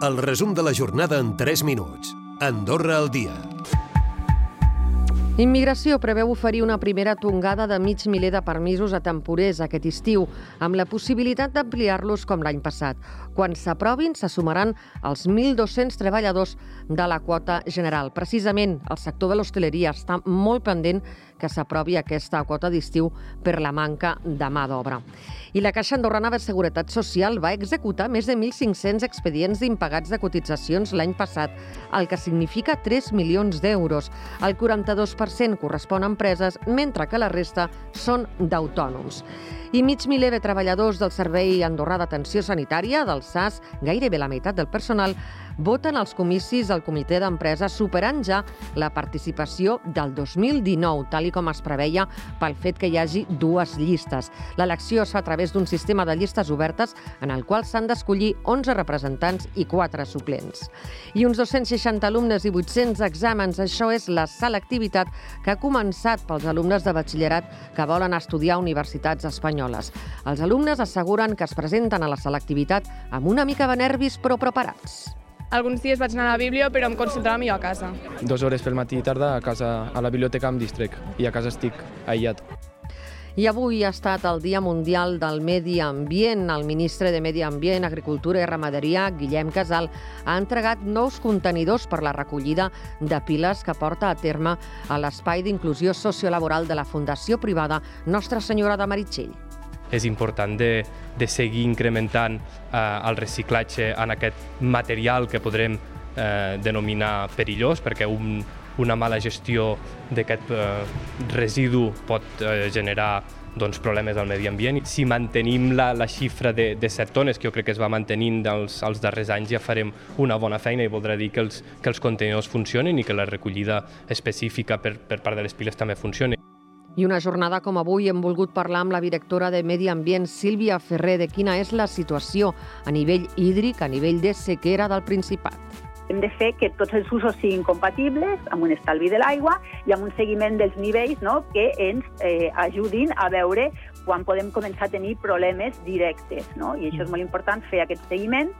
El resum de la jornada en 3 minuts. Andorra al dia. Immigració preveu oferir una primera tongada de mig miler de permisos a temporers aquest estiu, amb la possibilitat d'ampliar-los com l'any passat. Quan s'aprovin, se sumaran els 1.200 treballadors de la quota general. Precisament, el sector de l'hostaleria està molt pendent que s'aprovi aquesta quota d'estiu per la manca de mà d'obra. I la Caixa Andorrana de Seguretat Social va executar més de 1.500 expedients d'impagats de cotitzacions l'any passat, el que significa 3 milions d'euros. El 42% correspon a empreses, mentre que la resta són d'autònoms i mig miler de treballadors del Servei Andorrà d'Atenció Sanitària, del SAS, gairebé la meitat del personal, voten als comicis del comitè d'empresa superant ja la participació del 2019, tal i com es preveia pel fet que hi hagi dues llistes. L'elecció es fa a través d'un sistema de llistes obertes en el qual s'han d'escollir 11 representants i 4 suplents. I uns 260 alumnes i 800 exàmens, això és la selectivitat que ha començat pels alumnes de batxillerat que volen estudiar a universitats espanyoles. Els alumnes asseguren que es presenten a la selectivitat amb una mica de nervis però preparats. Alguns dies vaig anar a la bíblia, però em concentrava millor a casa. Dos hores pel matí i tarda a casa, a la biblioteca em distrec i a casa estic aïllat. I avui ha estat el Dia Mundial del Medi Ambient. El ministre de Medi Ambient, Agricultura i Ramaderia, Guillem Casal, ha entregat nous contenidors per la recollida de piles que porta a terme a l'Espai d'Inclusió Sociolaboral de la Fundació Privada Nostra Senyora de Meritxell és important de, de seguir incrementant eh, el reciclatge en aquest material que podrem eh, denominar perillós, perquè un, una mala gestió d'aquest eh, residu pot eh, generar doncs, problemes al medi ambient. Si mantenim la, la xifra de, de 7 tones, que jo crec que es va mantenint dels, els darrers anys, ja farem una bona feina i voldrà dir que els, que els contenidors funcionen i que la recollida específica per, per part de les piles també funcioni. I una jornada com avui hem volgut parlar amb la directora de Medi Ambient, Sílvia Ferrer, de quina és la situació a nivell hídric, a nivell de sequera del Principat. Hem de fer que tots els usos siguin compatibles amb un estalvi de l'aigua i amb un seguiment dels nivells no, que ens eh, ajudin a veure quan podem començar a tenir problemes directes. No? I això és molt important, fer aquest seguiment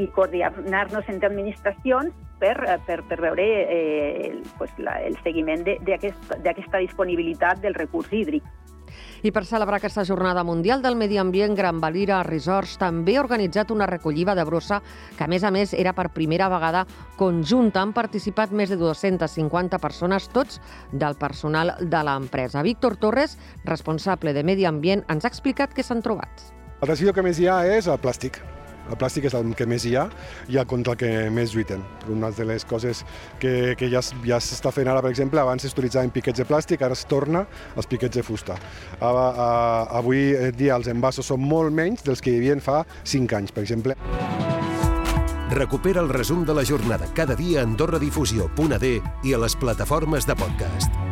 i coordinar-nos entre administracions per, eh, per, per veure eh, pues, la, el seguiment d'aquesta aquest, disponibilitat del recurs hídric. I per celebrar aquesta Jornada Mundial del Medi Ambient, Gran Valira Resorts també ha organitzat una recollida de brossa que, a més a més, era per primera vegada conjunta. Han participat més de 250 persones, tots del personal de l'empresa. Víctor Torres, responsable de Medi Ambient, ens ha explicat què s'han trobat. El residu que més hi ha és el plàstic. El plàstic és el que més hi ha i el contra el que més lluiten. Una de les coses que, que ja, ja s'està fent ara, per exemple, abans s'utilitzaven piquets de plàstic, ara es torna als piquets de fusta. A, a, avui dia els envasos són molt menys dels que hi havia fa 5 anys, per exemple. Recupera el resum de la jornada cada dia a AndorraDifusió.d i a les plataformes de podcast.